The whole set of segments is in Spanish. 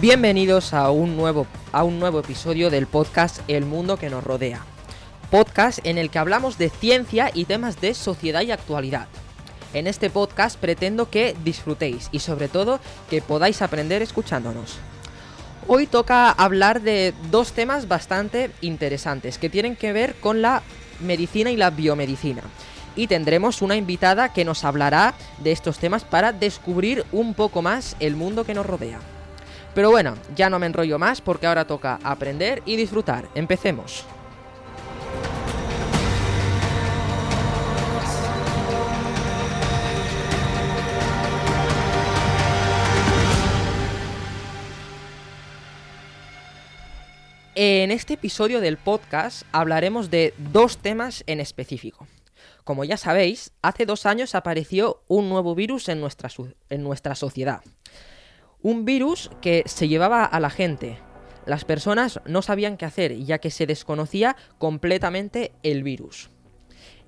Bienvenidos a un, nuevo, a un nuevo episodio del podcast El Mundo que nos rodea. Podcast en el que hablamos de ciencia y temas de sociedad y actualidad. En este podcast pretendo que disfrutéis y sobre todo que podáis aprender escuchándonos. Hoy toca hablar de dos temas bastante interesantes que tienen que ver con la medicina y la biomedicina. Y tendremos una invitada que nos hablará de estos temas para descubrir un poco más el mundo que nos rodea. Pero bueno, ya no me enrollo más porque ahora toca aprender y disfrutar. Empecemos. En este episodio del podcast hablaremos de dos temas en específico. Como ya sabéis, hace dos años apareció un nuevo virus en nuestra, en nuestra sociedad. Un virus que se llevaba a la gente. Las personas no sabían qué hacer, ya que se desconocía completamente el virus.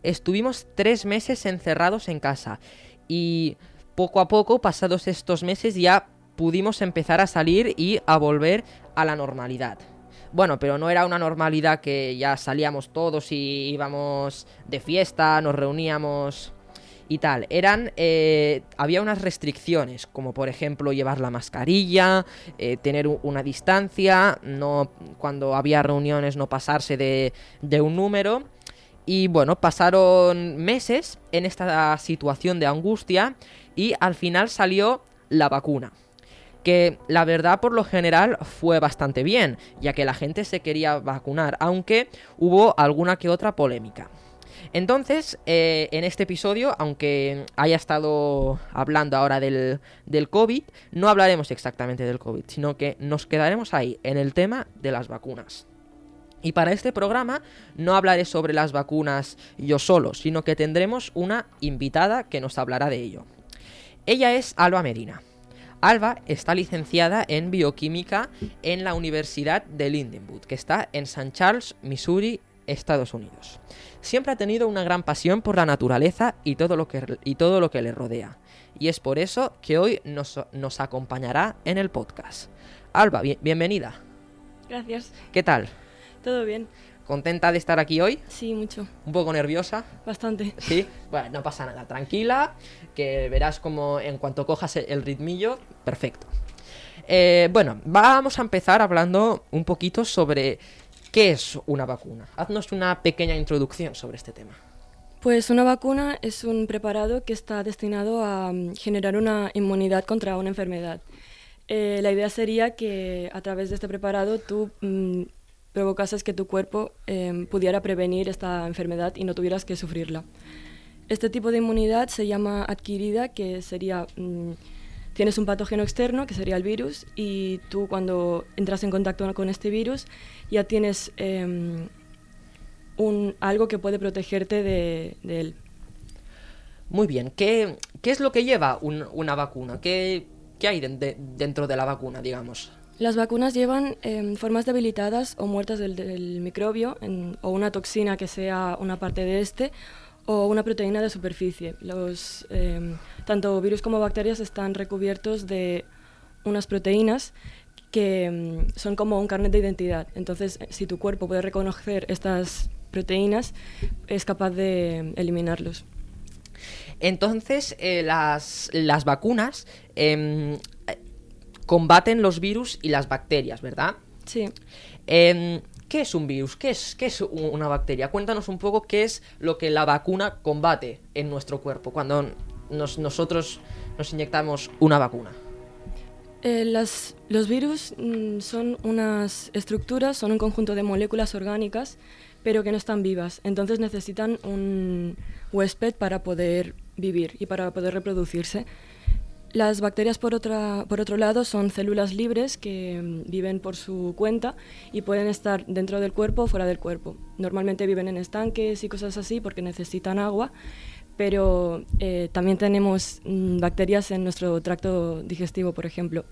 Estuvimos tres meses encerrados en casa y poco a poco, pasados estos meses, ya pudimos empezar a salir y a volver a la normalidad. Bueno, pero no era una normalidad que ya salíamos todos y íbamos de fiesta, nos reuníamos y tal. Eran. Eh, había unas restricciones, como por ejemplo llevar la mascarilla, eh, tener una distancia, no. Cuando había reuniones, no pasarse de, de un número. Y bueno, pasaron meses en esta situación de angustia y al final salió la vacuna que la verdad por lo general fue bastante bien, ya que la gente se quería vacunar, aunque hubo alguna que otra polémica. Entonces, eh, en este episodio, aunque haya estado hablando ahora del, del COVID, no hablaremos exactamente del COVID, sino que nos quedaremos ahí, en el tema de las vacunas. Y para este programa no hablaré sobre las vacunas yo solo, sino que tendremos una invitada que nos hablará de ello. Ella es Alba Medina. Alba está licenciada en bioquímica en la Universidad de Lindenwood, que está en St. Charles, Missouri, Estados Unidos. Siempre ha tenido una gran pasión por la naturaleza y todo lo que, y todo lo que le rodea. Y es por eso que hoy nos, nos acompañará en el podcast. Alba, bienvenida. Gracias. ¿Qué tal? Todo bien. ¿Contenta de estar aquí hoy? Sí, mucho. ¿Un poco nerviosa? Bastante. Sí, bueno, no pasa nada, tranquila, que verás como en cuanto cojas el ritmillo, perfecto. Eh, bueno, vamos a empezar hablando un poquito sobre ¿Qué es una vacuna? Haznos una pequeña introducción sobre este tema. Pues una vacuna es un preparado que está destinado a mm, generar una inmunidad contra una enfermedad. Eh, la idea sería que a través de este preparado tú mm, provocases que tu cuerpo em, pudiera prevenir esta enfermedad y no tuvieras que sufrirla. Este tipo de inmunidad se llama adquirida, que sería... Mm, tienes un patógeno externo, que sería el virus, y tú cuando entras en contacto con este virus ya tienes em, un, algo que puede protegerte de, él. Muy bien, ¿qué, es lo que lleva una vacuna? ¿Qué, hay dentro de la vacuna, digamos? Las vacunas llevan em, formas debilitadas o muertas del, microbio o una toxina que sea una parte de este o una proteína de superficie. Los, em, tanto virus como bacterias están recubiertos de unas proteínas que mm, son como un carnet de identidad. Entonces, si tu cuerpo puede reconocer estas proteínas, es capaz de eliminarlos. Entonces, eh, las, las, vacunas em, combaten los virus y las bacterias, ¿verdad? Sí. Em, ¿Qué es un virus? ¿Qué es, ¿Qué es una bacteria? Cuéntanos un poco qué es lo que la vacuna combate en nuestro cuerpo cuando nosotros nos inyectamos una vacuna. Eh, los virus mm, son unas estructuras, son un conjunto de moléculas orgánicas, pero que no están vivas. Entonces necesitan un huésped para poder vivir y para poder reproducirse. Las bacterias, por, otra, por otro lado, son células libres que mm, viven por su cuenta y pueden estar dentro del cuerpo o fuera del cuerpo. Normalmente viven en estanques y cosas así porque necesitan agua, pero eh, también tenemos mm, bacterias en nuestro tracto digestivo, por ejemplo.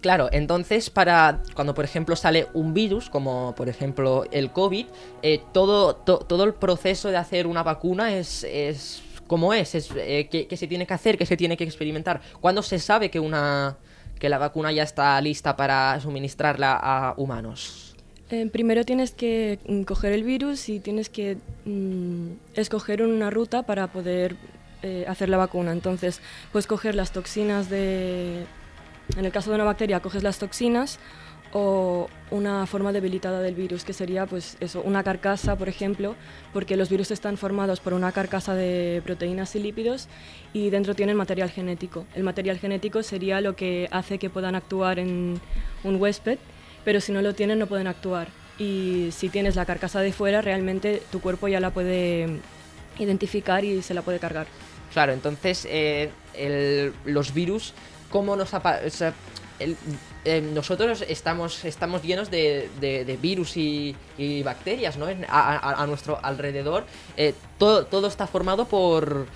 Claro, entonces para cuando por ejemplo sale un virus, como por ejemplo el COVID, eh, todo, todo el proceso de hacer una vacuna es, es cómo es, eh, qué, se tiene que hacer, qué se tiene que experimentar. ¿Cuándo se sabe que una que la vacuna ya está lista para suministrarla a humanos? Eh, primero tienes que mm, coger el virus y tienes que mm, escoger una ruta para poder eh, hacer la vacuna. Entonces, puedes coger las toxinas de... En el caso de una bacteria, coges las toxinas o una forma debilitada del virus, que sería pues eso, una carcasa, por ejemplo, porque los virus están formados por una carcasa de proteínas y lípidos y dentro tienen material genético. El material genético sería lo que hace que puedan actuar en un huésped, pero si no lo tienen no pueden actuar. Y si tienes la carcasa de fuera, realmente tu cuerpo ya la puede identificar y se la puede cargar. Claro, entonces eh, los virus, ¿cómo nos eh, nosotros estamos, estamos llenos de, virus y, bacterias ¿no? a, nuestro alrededor. Eh, todo, todo está formado por,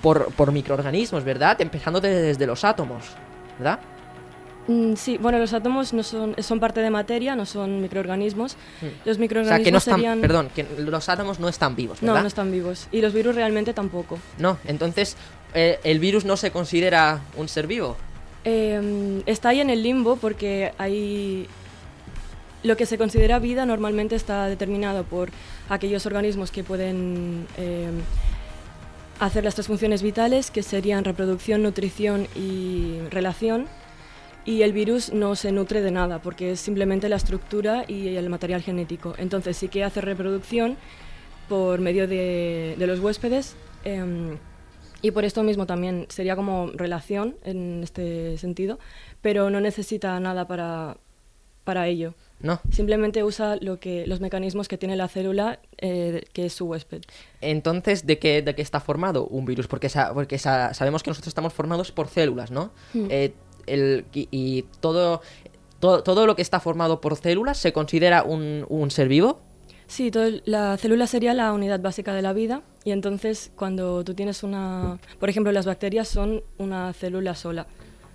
por, microorganismos, ¿verdad? Empezando desde los átomos, ¿verdad? Mm, sí, bueno, los átomos no son, son parte de materia, no son microorganismos. Hmm. Los microorganismos o sea, que no están, Perdón, que los átomos no están vivos, ¿verdad? No, no están vivos. Y los virus realmente tampoco. No, entonces, eh, ¿el virus no se considera un ser vivo? Em, está ahí en el limbo porque hay lo que se considera vida normalmente está determinado por aquellos organismos que pueden em, hacer las tres funciones vitales, que serían reproducción, nutrición y relación. Y el virus no se nutre de nada, porque es simplemente la estructura y el material genético. Entonces sí que hace reproducción por medio de, los huéspedes. Em, y por esto mismo también sería como relación en este sentido, pero no necesita nada para, para ello. No. Simplemente usa lo que, los mecanismos que tiene la célula, eh, que es su huésped. Entonces, ¿de qué, de qué está formado un virus? Porque, porque sabemos que nosotros estamos formados por células, ¿no? Hmm. Eh, el, y, todo, todo, todo, lo que está formado por células se considera un, un ser vivo. Sí, la célula sería la unidad básica de la vida y entonces cuando tú tienes una... Por ejemplo, las bacterias son una célula sola,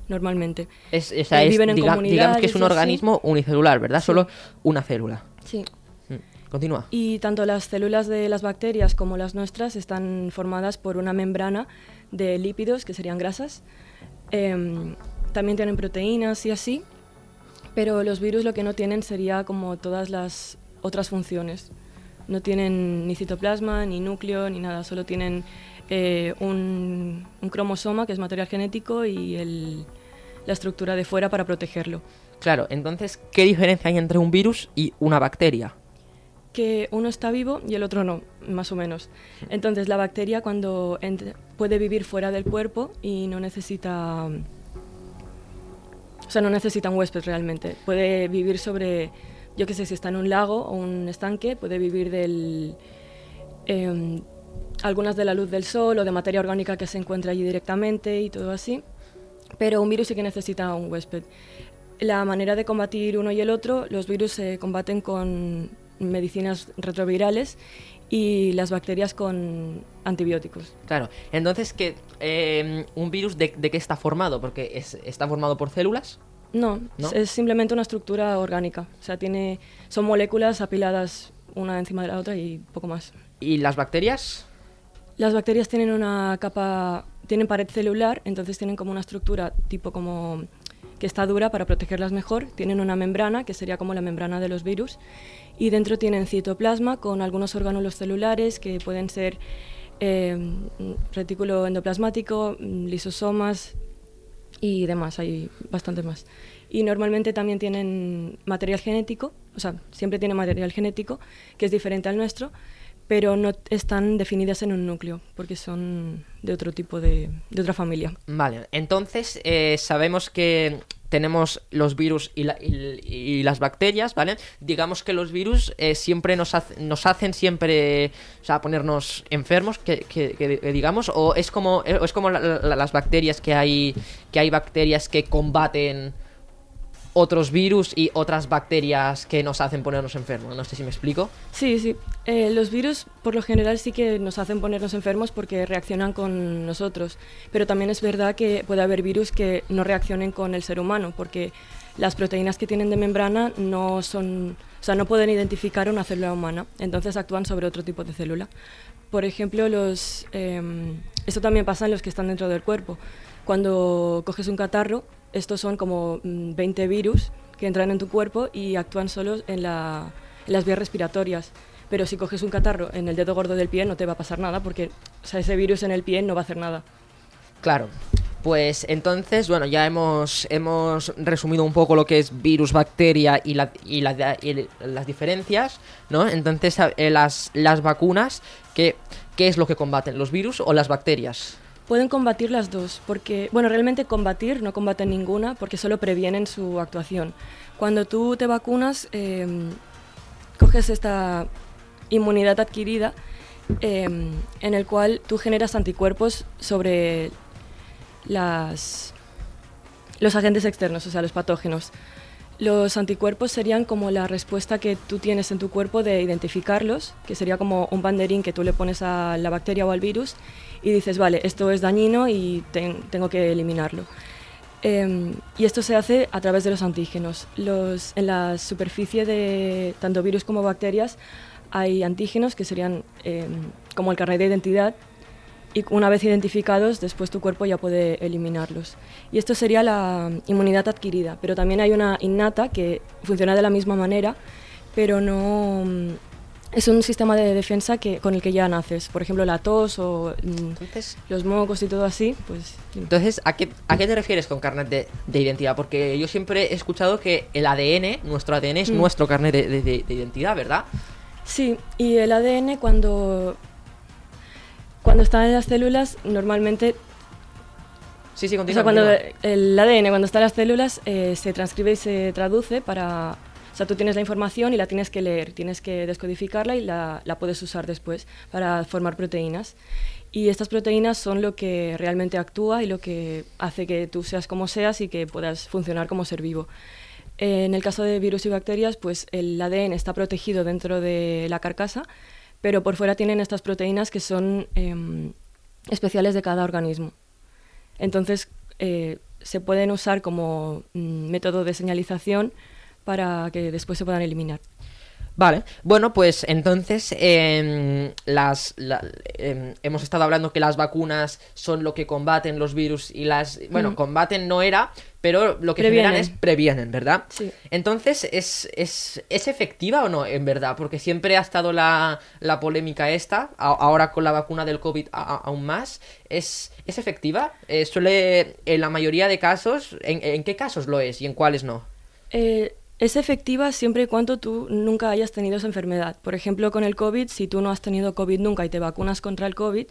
normalmente. Es, esa eh, viven en digamos que es un organismo unicelular, ¿verdad? Solo una célula. Sí. Mm, continúa. Y tanto las células de las bacterias como las nuestras están formadas por una membrana de lípidos, que serían grasas. Em, también tienen proteínas y así, pero los virus lo que no tienen sería como todas las otras funciones. No tienen ni citoplasma, ni núcleo, ni nada, solo tienen eh, un, cromosoma, que es material genético, y la estructura de fuera para protegerlo. Claro, entonces, ¿qué diferencia hay entre un virus y una bacteria? Que uno está vivo y el otro no, más o menos. Entonces, la bacteria cuando puede vivir fuera del cuerpo y no necesita... O sea, no necesita un huésped realmente. Puede vivir sobre yo qué sé, si está en un lago o un estanque, puede vivir. Em, algunas de la luz del sol o de materia orgánica que se encuentra allí directamente y todo así. Pero un virus sí que necesita un huésped. La manera de combatir uno y el otro, los virus se combaten con medicinas retrovirales y las bacterias con antibióticos. Claro, entonces, ¿qué, em, ¿un virus de, qué está formado? Porque está formado por células. No, es simplemente una estructura orgánica. O sea, tiene, son moléculas apiladas una encima de la otra y poco más. ¿Y las bacterias? Las bacterias tienen una capa, tienen pared celular, entonces tienen como una estructura tipo como que está dura para protegerlas mejor. Tienen una membrana, que sería como la membrana de los virus, y dentro tienen citoplasma con algunos orgánulos celulares que pueden ser eh, retículo endoplasmático, lisosomas, y demás, hay bastante más. Y normalmente también tienen material genético, o sea, siempre tienen material genético que es diferente al nuestro, pero no están definidas en un núcleo, porque son de otro tipo de, de otra familia. Vale, entonces eh, sabemos que tenemos los virus y, las bacterias, ¿vale? Digamos que los virus eh, siempre nos, nos hacen siempre, o sea, ponernos enfermos, que, digamos, o es como, es como las bacterias que hay, que hay bacterias que combaten otros virus y otras bacterias que nos hacen ponernos enfermos. No sé si me explico. Sí, sí. Eh, los virus por lo general sí que nos hacen ponernos enfermos porque reaccionan con nosotros, pero también es verdad que puede haber virus que no reaccionen con el ser humano porque las proteínas que tienen de membrana no son, o sea, no pueden identificar una célula humana, entonces actúan sobre otro tipo de célula. Por ejemplo, los, em, esto también pasa en los que están dentro del cuerpo. Cuando coges un catarro, estos son como 20 mm, virus que entran en tu cuerpo y actúan solo en, las vías respiratorias. Pero si coges un catarro en el dedo gordo del pie no te va a pasar nada porque ese virus en el pie no va a hacer nada. Claro. Pues entonces, bueno, ya hemos, hemos resumido un poco lo que es virus, bacteria y, y, las diferencias, ¿no? Entonces, eh, las, las vacunas, ¿qué, ¿qué es lo que combaten? ¿Los virus o las bacterias? Pueden combatir las dos, porque, bueno, realmente combatir no combaten ninguna porque solo previenen su actuación. Cuando tú te vacunas, em, coges esta inmunidad adquirida em, en el cual tú generas anticuerpos sobre las, los agentes externos, o sea, los patógenos. Los anticuerpos serían como la respuesta que tú tienes en tu cuerpo de identificarlos, que sería como un banderín que tú le pones a la bacteria o al virus y dices, vale, esto es dañino y tengo que eliminarlo. Em, y esto se hace a través de los antígenos. Los, en la superficie de tanto virus como bacterias hay antígenos que serían em, como el carnet de identidad y una vez identificados, después tu cuerpo ya puede eliminarlos. Y esto sería la inmunidad adquirida, pero también hay una innata que funciona de la misma manera, pero no es un sistema de defensa que, con el que ya naces. Por ejemplo, la tos o mm, los mocos y todo así, pues... Entonces, ¿a qué, a qué te refieres con carnet de, identidad? Porque yo siempre he escuchado que el ADN, nuestro ADN es mm. nuestro carnet de, identidad, ¿verdad? Sí, y el ADN cuando, cuando está en las células, normalmente... Sí, sí, continúa. O sea, cuando el ADN, cuando está en las células, eh, se transcribe y se traduce para o sea, tú tienes la información y la tienes que leer, tienes que descodificarla y la, la puedes usar después para formar proteínas. Y estas proteínas son lo que realmente actúa y lo que hace que tú seas como seas y que puedas funcionar como ser vivo. En el caso de virus y bacterias, pues el ADN está protegido dentro de la carcasa, pero por fuera tienen estas proteínas que son em, especiales de cada organismo. Entonces, eh, se pueden usar como mm, método de señalización para que después se puedan eliminar. Vale, bueno, pues entonces em, las, em, hemos estado hablando que las vacunas son lo que combaten los virus y las... Bueno, combaten no era, pero lo que generan es previenen, ¿verdad? Sí. Entonces, ¿es, es, es efectiva o no, en verdad? Porque siempre ha estado la, la polémica esta, ahora con la vacuna del COVID aún más. ¿Es, es efectiva? Eh, suele, en la mayoría de casos, ¿en, ¿en, qué casos lo es y en cuáles no? Eh es efectiva siempre y cuando tú nunca hayas tenido esa enfermedad. Por ejemplo, con el COVID, si tú no has tenido COVID nunca y te vacunas contra el COVID,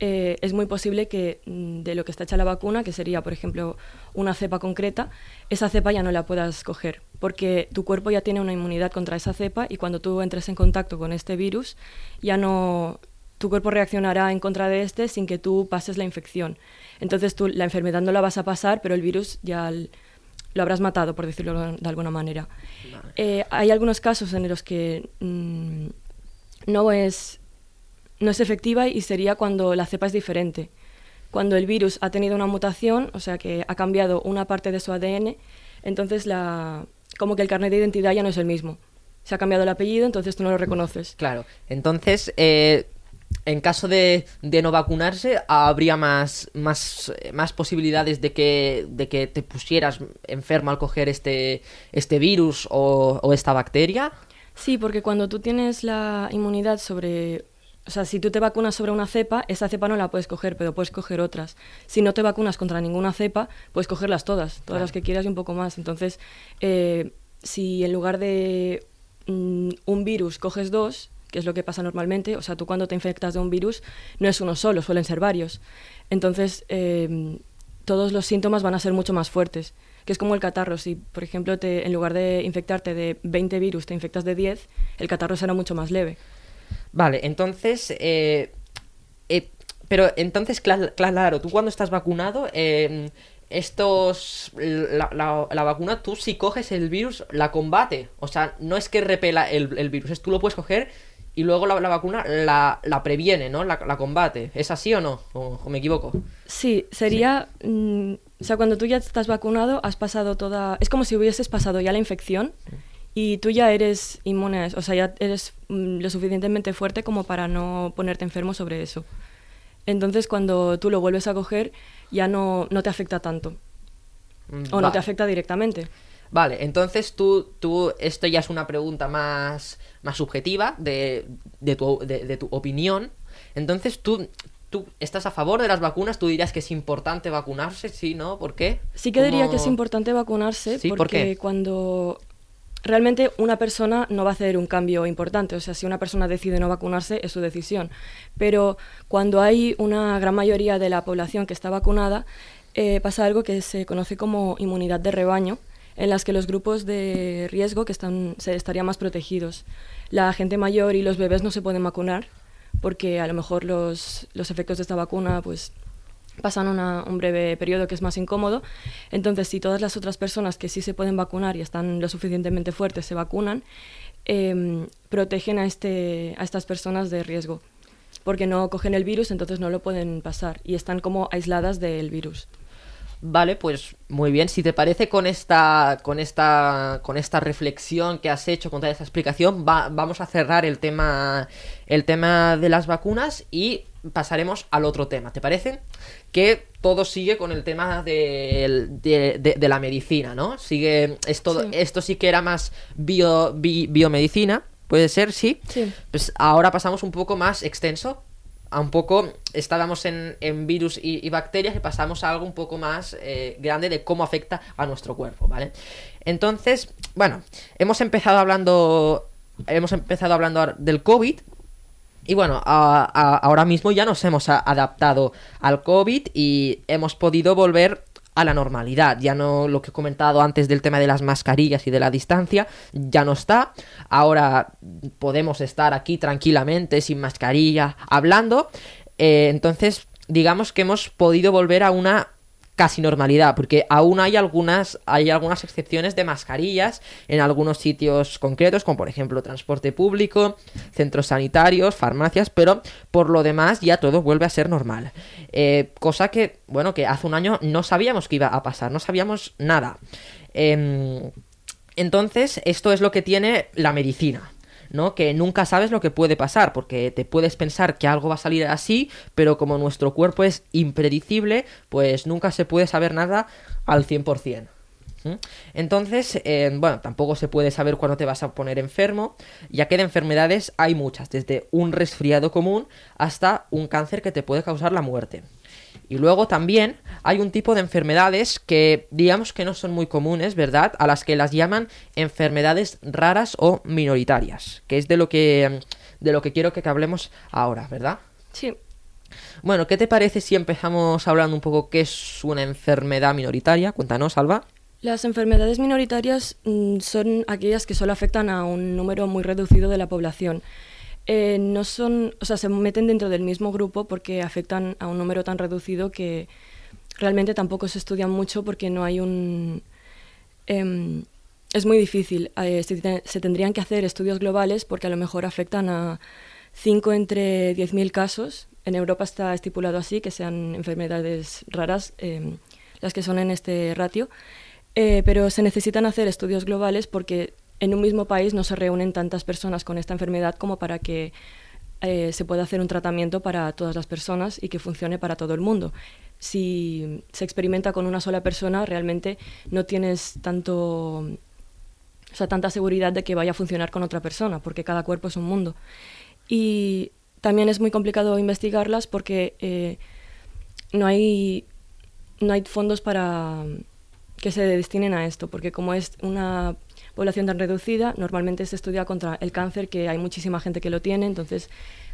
eh, es muy posible que mm, de lo que está hecha la vacuna, que sería, por ejemplo, una cepa concreta, esa cepa ya no la puedas coger, porque tu cuerpo ya tiene una inmunidad contra esa cepa y cuando tú entres en contacto con este virus, ya no tu cuerpo reaccionará en contra de este sin que tú pases la infección. Entonces tú la enfermedad no la vas a pasar, pero el virus ya lo habrás matado, por decirlo de alguna manera. Eh, hay algunos casos en los que mm, no, es, no es efectiva y sería cuando la cepa es diferente. Cuando el virus ha tenido una mutación, o sea que ha cambiado una parte de su ADN, entonces la, como que el carnet de identidad ya no es el mismo. Se ha cambiado el apellido, entonces tú no lo reconoces. Claro, entonces eh, en caso de, no vacunarse, habría más, más, más posibilidades de que, de que te pusieras enfermo al coger este, este virus o, esta bacteria. Sí, porque cuando tú tienes la inmunidad sobre o sea, si tú te vacunas sobre una cepa, esa cepa no la puedes coger, pero puedes coger otras. Si no te vacunas contra ninguna cepa, puedes cogerlas todas, todas las que quieras y un poco más. Entonces, eh, si en lugar de mm, un virus coges dos, que es lo que pasa normalmente. O sea, tú cuando te infectas de un virus no es uno solo, suelen ser varios. Entonces, eh, todos los síntomas van a ser mucho más fuertes. que es como el catarro. Si, por ejemplo, te, en lugar de infectarte de 20 virus, te infectas de 10, el catarro será mucho más leve. Vale, entonces, eh, eh, pero entonces, claro, tú cuando estás vacunado, eh, estos, la, la, vacuna, tú si coges el virus, la combate. O sea, no es que repela el, el virus, es tú lo puedes coger y luego la, vacuna la, la, previene, ¿no? La, combate. ¿Es así o no? ¿O, me equivoco? Sí, sería... Mm, o sea, cuando tú ya estás vacunado, has pasado toda... Es como si hubieses pasado ya la infección y tú ya eres inmune, o sea, ya eres mm, lo suficientemente fuerte como para no ponerte enfermo sobre eso. Entonces, cuando tú lo vuelves a coger, ya no, no te afecta tanto. O no te afecta directamente. Vale, entonces tú, tú, esto ya es una pregunta más, más subjetiva de, de, tu, de, tu opinión. Entonces tú, tú estás a favor de las vacunas, tú dirías que es importante vacunarse, ¿sí, no? ¿Por qué? Sí que diría que es importante vacunarse porque cuando realmente una persona no va a hacer un cambio importante. O sea, si una persona decide no vacunarse, es su decisión. Pero cuando hay una gran mayoría de la población que está vacunada, eh, pasa algo que se conoce como inmunidad de rebaño, en las que los grupos de riesgo que están, se estarían más protegidos. La gente mayor y los bebés no se pueden vacunar porque a lo mejor los, los efectos de esta vacuna pues, pasan un breve periodo que es más incómodo. Entonces, si todas las otras personas que sí se pueden vacunar y están lo suficientemente fuertes se vacunan, em, protegen a, este, a estas personas de riesgo porque no cogen el virus, entonces no lo pueden pasar y están como aisladas del virus. Vale, pues muy bien. Si te parece con esta, con esta, con esta reflexión que has hecho, con toda esta explicación, vamos a cerrar el tema, el tema de las vacunas y pasaremos al otro tema. ¿Te parece? Que todo sigue con el tema de, de, la medicina, ¿no? Sigue esto, esto sí que era más bio, biomedicina, puede ser, sí. sí. Pues ahora pasamos un poco más extenso a un poco estábamos en, virus y, bacterias y pasamos a algo un poco más eh, grande de cómo afecta a nuestro cuerpo, ¿vale? Entonces, bueno, hemos empezado hablando, hemos empezado hablando del COVID. Y bueno, ahora mismo ya nos hemos adaptado al COVID y hemos podido volver a la normalidad. Ya no lo que he comentado antes del tema de las mascarillas y de la distancia, ya no está. Ahora podemos estar aquí tranquilamente, sin mascarilla, hablando. Eh, entonces, digamos que hemos podido volver a una casi normalidad, porque aún hay algunas, hay algunas excepciones de mascarillas en algunos sitios concretos, como por ejemplo transporte público, centros sanitarios, farmacias, pero por lo demás ya todo vuelve a ser normal. Eh, cosa que, bueno, que hace un año no sabíamos que iba a pasar, no sabíamos nada. Em, entonces, esto es lo que tiene la medicina. ¿No? Que nunca sabes lo que puede pasar, porque te puedes pensar que algo va a salir así, pero como nuestro cuerpo es impredecible, pues nunca se puede saber nada al 100%. Entonces, eh, bueno, tampoco se puede saber cuándo te vas a poner enfermo, ya que de enfermedades hay muchas, desde un resfriado común hasta un cáncer que te puede causar la muerte. Y luego también hay un tipo de enfermedades que digamos que no son muy comunes, ¿verdad? A las que las llaman enfermedades raras o minoritarias, que es de lo que de lo que quiero que hablemos ahora, ¿verdad? Sí. Bueno, ¿qué te parece si empezamos hablando un poco qué es una enfermedad minoritaria? Cuéntanos, Alba. Las enfermedades minoritarias mm, son aquellas que solo afectan a un número muy reducido de la población. Eh, no son, o sea, se meten dentro del mismo grupo porque afectan a un número tan reducido que realmente tampoco se estudian mucho porque no hay un... Em, es muy difícil. Eh, se, tendrían que hacer estudios globales porque a lo mejor afectan a 5 entre 10.000 casos. En Europa está estipulado así, que sean enfermedades raras em, las que son en este ratio. Eh, pero se necesitan hacer estudios globales porque en un mismo país no se reúnen tantas personas con esta enfermedad como para que eh, se pueda hacer un tratamiento para todas las personas y que funcione para todo el mundo. Si se experimenta con una sola persona, realmente no tienes tanto, o sea, tanta seguridad de que vaya a funcionar con otra persona, porque cada cuerpo es un mundo. Y también es muy complicado investigarlas porque eh, no, hay, no hay fondos para que se destinen a esto, porque como es una población tan reducida, normalmente se estudia contra el cáncer, que hay muchísima gente que lo tiene, entonces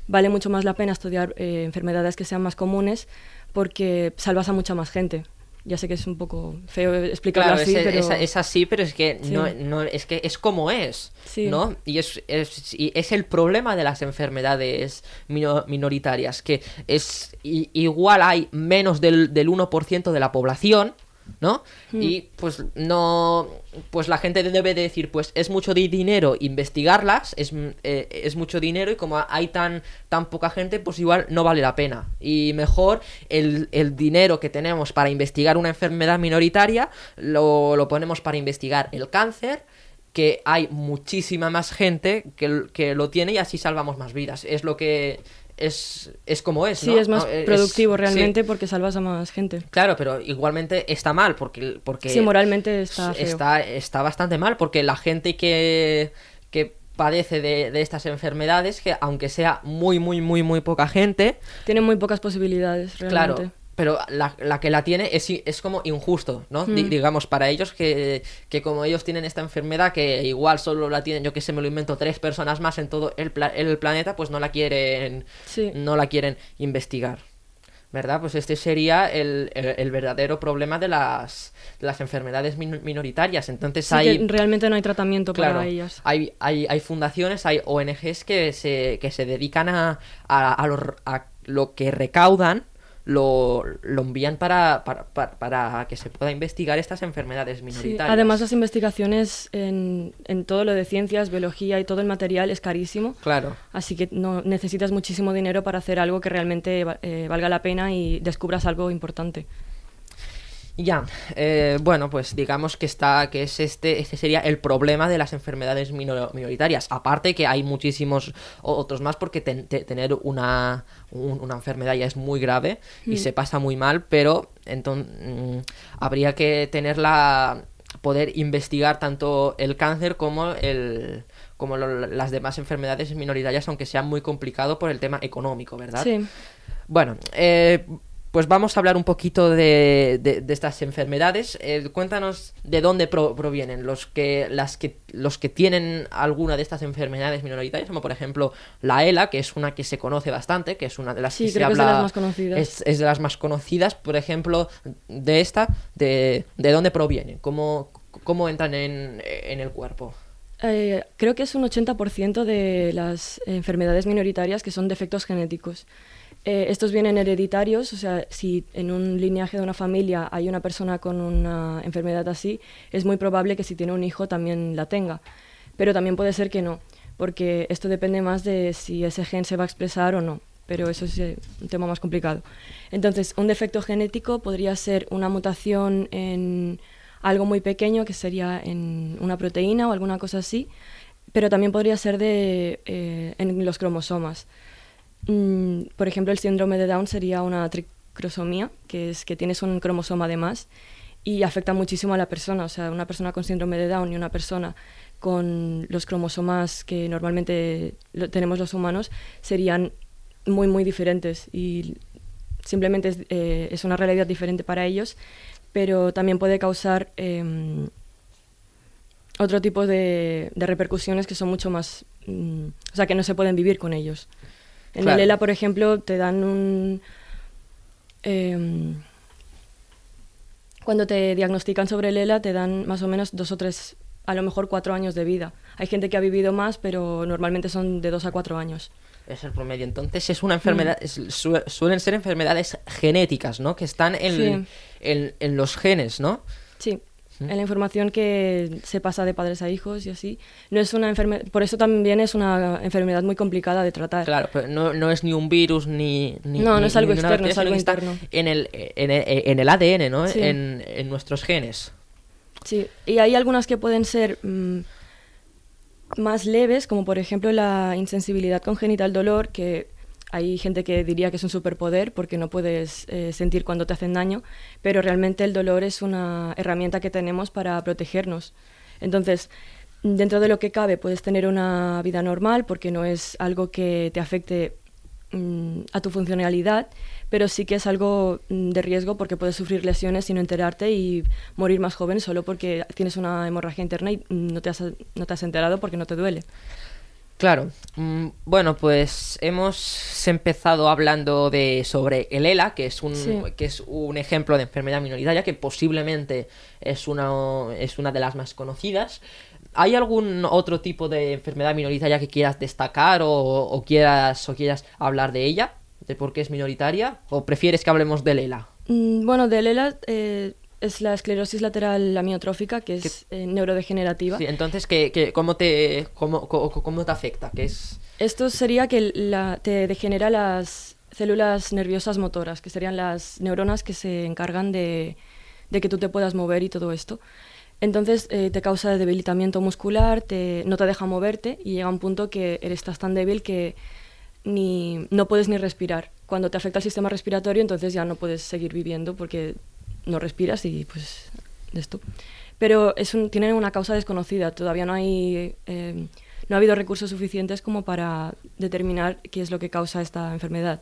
vale mucho más la pena estudiar eh, enfermedades que sean más comunes porque salvas a mucha más gente. Ya sé que es un poco feo explicarlo Claro, así, es, pero... es- es así, pero es que Sí. no, no- es que es como es, Sí. ¿no? Y es, es, y es el problema de las enfermedades mino- minoritarias, que es igual hay menos del, del 1% de la población, ¿no? Hmm. Y pues no, pues la gente debe de decir, pues es mucho di- dinero investigarlas, es, mm, eh, es mucho dinero y como hay tan, tan poca gente, pues igual no vale la pena. Y mejor el, el dinero que tenemos para investigar una enfermedad minoritaria lo, lo ponemos para investigar el cáncer que hay muchísima más gente que, que lo tiene y así salvamos más vidas. Es lo que es, es como es. Sí, ¿no? es más No, productivo sí. realmente porque salvas a más gente. Claro, pero igualmente está mal porque, porque Sí, moralmente está feo. está, está bastante mal porque la gente que, que padece de, de estas enfermedades, que aunque sea muy, muy, muy, muy poca gente, Tienen muy pocas posibilidades realmente. claro, pero la, la que la tiene es, como injusto, ¿no? Mm. digamos, para ellos que, que como ellos tienen esta enfermedad que igual solo la tienen, yo que sé, me lo invento, tres personas más en todo el, pla- el planeta, pues no la quieren, Sí. no la quieren investigar. ¿Verdad? Pues este sería el, el- el verdadero problema de las, de las enfermedades min- minoritarias. Entonces Sí, hay... que realmente no hay tratamiento Claro, para ellas. hay, hay, hay fundaciones, hay ONGs que se, que se dedican a, a, a lo, a lo que recaudan, lo, lo envían para, para, para, para que se pueda investigar estas enfermedades Sí, minoritarias. Además, las investigaciones en, en todo lo de ciencias, biología y todo el material es carísimo. Claro. Así que no necesitas muchísimo dinero para hacer algo que realmente eh, valga la pena y descubras algo importante. Ya, eh, bueno, pues digamos que está, que es este, este sería el problema de las enfermedades minor- minoritarias. Aparte que hay muchísimos otros más porque ten- te- tener una, un- una enfermedad ya es muy grave y se pasa muy mal, pero entonces habría que tenerla, poder investigar tanto el cáncer como el como lo- las demás enfermedades minoritarias, aunque sea muy complicado por el tema económico, ¿verdad? Sí. Bueno, eh, pues vamos a hablar un poquito de, de- de estas enfermedades. Eh, cuéntanos de dónde pro- provienen los que, las que, los que tienen alguna de estas enfermedades minoritarias, como por ejemplo la ELA, que es una que se conoce bastante, que es una de las Sí, que se creo que es de habla. las más conocidas. Es, es de las más conocidas, por ejemplo, de esta, de, de dónde provienen, cómo, cómo entran en, en el cuerpo. Eh, creo que es un 80% de las enfermedades minoritarias que son defectos genéticos. Eh, estos vienen hereditarios, o sea, si en un lineaje de una familia hay una persona con una enfermedad así, es muy probable que si tiene un hijo también la tenga. Pero también puede ser que no, porque esto depende más de si ese gen se va a expresar o no. Pero eso es eh, un tema más complicado. Entonces, un defecto genético podría ser una mutación en algo muy pequeño, que sería en una proteína o alguna cosa así, pero también podría ser de, eh, en los cromosomas. Mm, por ejemplo, el síndrome de Down sería una tricrosomía, que es que tienes un cromosoma de más y afecta muchísimo a la persona. O sea, una persona con síndrome de Down y una persona con los cromosomas que normalmente lo- tenemos los humanos serían muy, muy diferentes y simplemente es, eh, es una realidad diferente para ellos, pero también puede causar em, otro tipo de, de repercusiones que son mucho más, mm, o sea, que no se pueden vivir con ellos. En Claro. el ELA, por ejemplo, te dan un... em, cuando te diagnostican sobre el ELA, te dan más o menos dos o tres, a lo mejor cuatro años de vida. Hay gente que ha vivido más, pero normalmente son de dos a cuatro años. Es el promedio. Entonces es una enfermedad, es- su- suelen ser enfermedades genéticas, ¿no? Que están en, Sí. en, en los genes, ¿no? Sí, en la información que se pasa de padres a hijos y así. No es una enfermedad, por eso también es una enfermedad muy complicada de tratar. Claro, pero no, no es ni un virus ni... ni No, no es algo externo, es algo interno. En el, en, el, en el ADN, ¿no? Sí. En, en nuestros genes. Sí, y hay algunas que pueden ser mm, más leves, como por ejemplo la insensibilidad congénita al dolor, que hay gente que diría que es un superpoder porque no puedes eh, sentir cuando te hacen daño, pero realmente el dolor es una herramienta que tenemos para protegernos. Entonces, dentro de lo que cabe, puedes tener una vida normal porque no es algo que te afecte mm, a tu funcionalidad, pero sí que es algo mm, de riesgo porque puedes sufrir lesiones sin enterarte y morir más joven solo porque tienes una hemorragia interna y mm, no te has enterado porque no te duele. Claro. Mm, bueno, pues hemos empezado hablando de sobre el ELA, que es un Sí. que es un ejemplo de enfermedad minoritaria que posiblemente es una es una de las más conocidas. ¿Hay algún otro tipo de enfermedad minoritaria que quieras destacar o, o quieras o quieras hablar de ella, de por qué es minoritaria, o prefieres que hablemos del ELA? Mm, Bueno, del ELA eh, es la esclerosis lateral amiotrófica, que es eh, neurodegenerativa. Sí, entonces, ¿qué, qué- cómo, te, cómo, cómo, cómo te afecta? ¿Qué es? Esto sería que la- te degenera las células nerviosas motoras, que serían las neuronas que se encargan de, de que tú te puedas mover y todo esto. Entonces eh, te causa debilitamiento muscular, te, no te deja moverte y llega un punto que eres estás tan débil que ni, no puedes ni respirar. Cuando te afecta el sistema respiratorio, entonces ya no puedes seguir viviendo porque no respiras y pues de esto. Pero es un, tiene una causa desconocida, todavía no hay... eh, no ha habido recursos suficientes como para determinar qué es lo que causa esta enfermedad.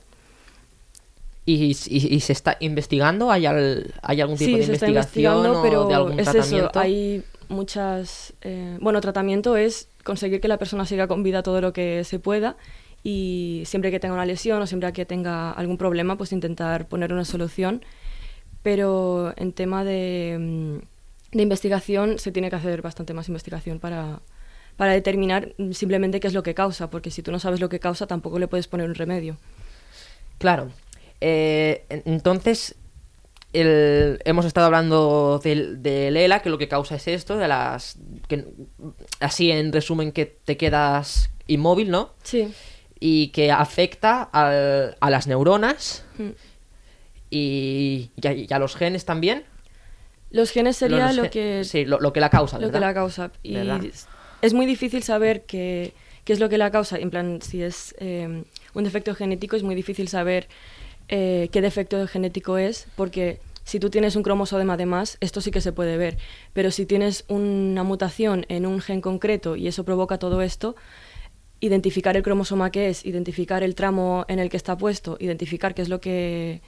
¿Y, y- y se está investigando? ¿Hay, al- hay algún tipo Sí, de se está investigando, o pero de algún es tratamiento? eso, hay muchas... eh, bueno, tratamiento es conseguir que la persona siga con vida todo lo que se pueda y siempre que tenga una lesión o siempre que tenga algún problema, pues intentar poner una solución. Pero en tema de, mm, de investigación se tiene que hacer bastante más investigación para, para determinar mm, simplemente qué es lo que causa, porque si tú no sabes lo que causa tampoco le puedes poner un remedio. Claro. Eh, en- entonces, el- hemos estado hablando del, del ELA, que lo que causa es esto, de las... Que, así, en resumen, que te quedas inmóvil, ¿no? Sí. Y que afecta al- a las neuronas Mm. Y, y a, y a los genes también. Los genes sería Los lo que, Sí, lo, lo que la causa, lo que la causa. Y es muy difícil saber qué, qué es lo que la causa. En plan, si es eh, un defecto genético, es muy difícil saber eh, qué defecto genético es, porque si tú tienes un cromosoma de más, esto sí que se puede ver. Pero si tienes una mutación en un gen concreto y eso provoca todo esto, identificar el cromosoma que es, identificar el tramo en el que está puesto, identificar qué es lo que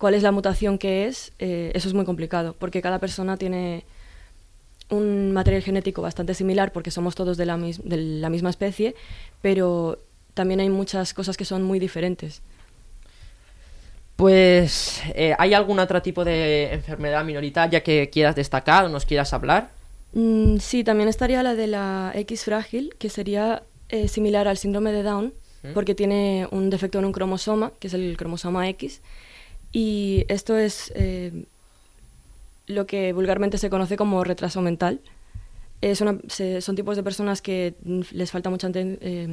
cuál es la mutación que es, eh, eso es muy complicado, porque cada persona tiene un material genético bastante similar, porque somos todos de la, mis- de la misma especie, pero también hay muchas cosas que son muy diferentes. Pues, eh, ¿hay algún otro tipo de enfermedad minoritaria que quieras destacar o nos quieras hablar? Mm, sí, también estaría la de la X frágil, que sería eh, similar al síndrome de Down, ¿Mm? porque tiene un defecto en un cromosoma, que es el cromosoma X, y esto es eh, lo que vulgarmente se conoce como retraso mental. Es son tipos de personas que les falta mucha eh,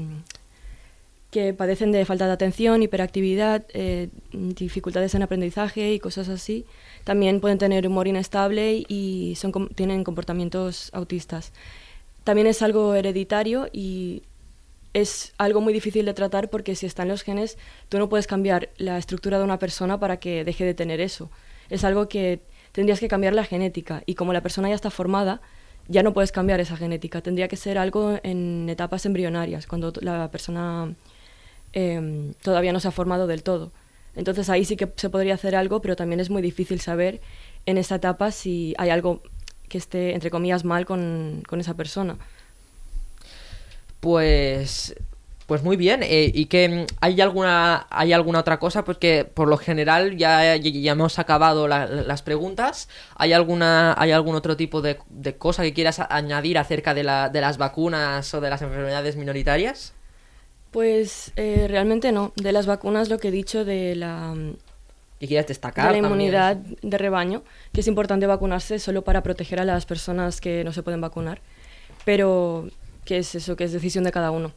que padecen de falta de atención, hiperactividad, eh, dificultades en aprendizaje y cosas así. También pueden tener humor inestable y son, tienen comportamientos autistas. También es algo hereditario y es algo muy difícil de tratar porque si están los genes, tú no puedes cambiar la estructura de una persona para que deje de tener eso. Es algo que tendrías que cambiar la genética y como la persona ya está formada, ya no puedes cambiar esa genética. Tendría que ser algo en etapas embrionarias, cuando la persona em, todavía no se ha formado del todo. Entonces ahí sí que se podría hacer algo, pero también es muy difícil saber en esa etapa si hay algo que esté, entre comillas, mal con, con esa persona. Pues, pues muy bien. eh, ¿Y que hay alguna, hay alguna otra cosa? Porque por lo general ya, ya, ya hemos acabado la- las preguntas. ¿Hay alguna, hay algún otro tipo de, de cosa que quieras añadir acerca de, la, de las vacunas o de las enfermedades minoritarias? Pues eh, realmente no. De las vacunas lo que he dicho de la, ¿Y quieras de destacar? la también? inmunidad de rebaño, que es importante vacunarse solo para proteger a las personas que no se pueden vacunar, pero que es eso, que es decisión de cada uno.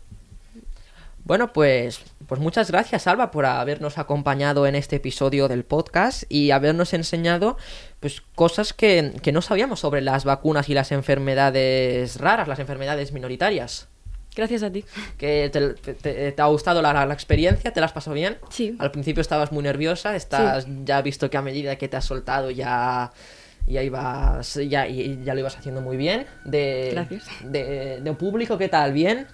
Bueno, pues, pues muchas gracias, Alba, por habernos acompañado en este episodio del podcast y habernos enseñado pues cosas que, que no sabíamos sobre las vacunas y las enfermedades raras, las enfermedades minoritarias. Gracias a ti. que te, te- te ha gustado la, la experiencia, te la has pasado bien. Sí. Al principio estabas muy nerviosa, estás ya he visto que a medida que te has soltado ya ya ibas ya, y- ya lo ibas haciendo muy bien. De, Gracias. De, de público, ¿qué tal? ¿Bien?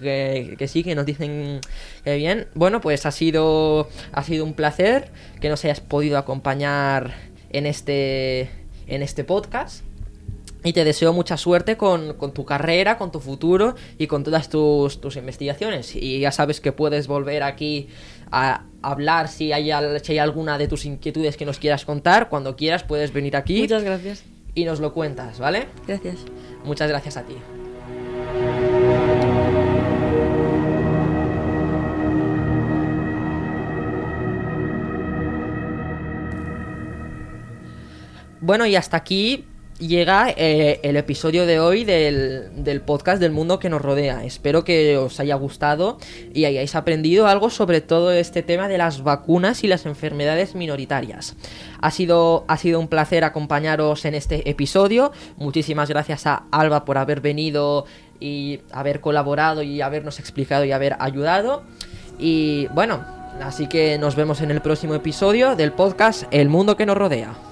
Que, que sí, que nos dicen que bien. Bueno, pues ha sido ha sido un placer que nos hayas podido acompañar en este en este podcast. Y te deseo mucha suerte con, con, tu carrera, con tu futuro y con todas tus, tus, investigaciones. Y ya sabes que puedes volver aquí a hablar si hay, si hay alguna de tus inquietudes que nos quieras contar. Cuando quieras puedes venir aquí. Muchas gracias. Y nos lo cuentas, ¿vale? Gracias. Muchas gracias a ti. Bueno, y hasta aquí llega eh, el episodio de hoy del, podcast del mundo que nos rodea. Espero que os haya gustado y hayáis aprendido algo sobre todo este tema de las vacunas y las enfermedades minoritarias. Ha sido, ha sido un placer acompañaros en este episodio. Muchísimas gracias a Alba por haber venido y haber colaborado y habernos explicado y haber ayudado. Y bueno, así que nos vemos en el próximo episodio del podcast El mundo que nos rodea.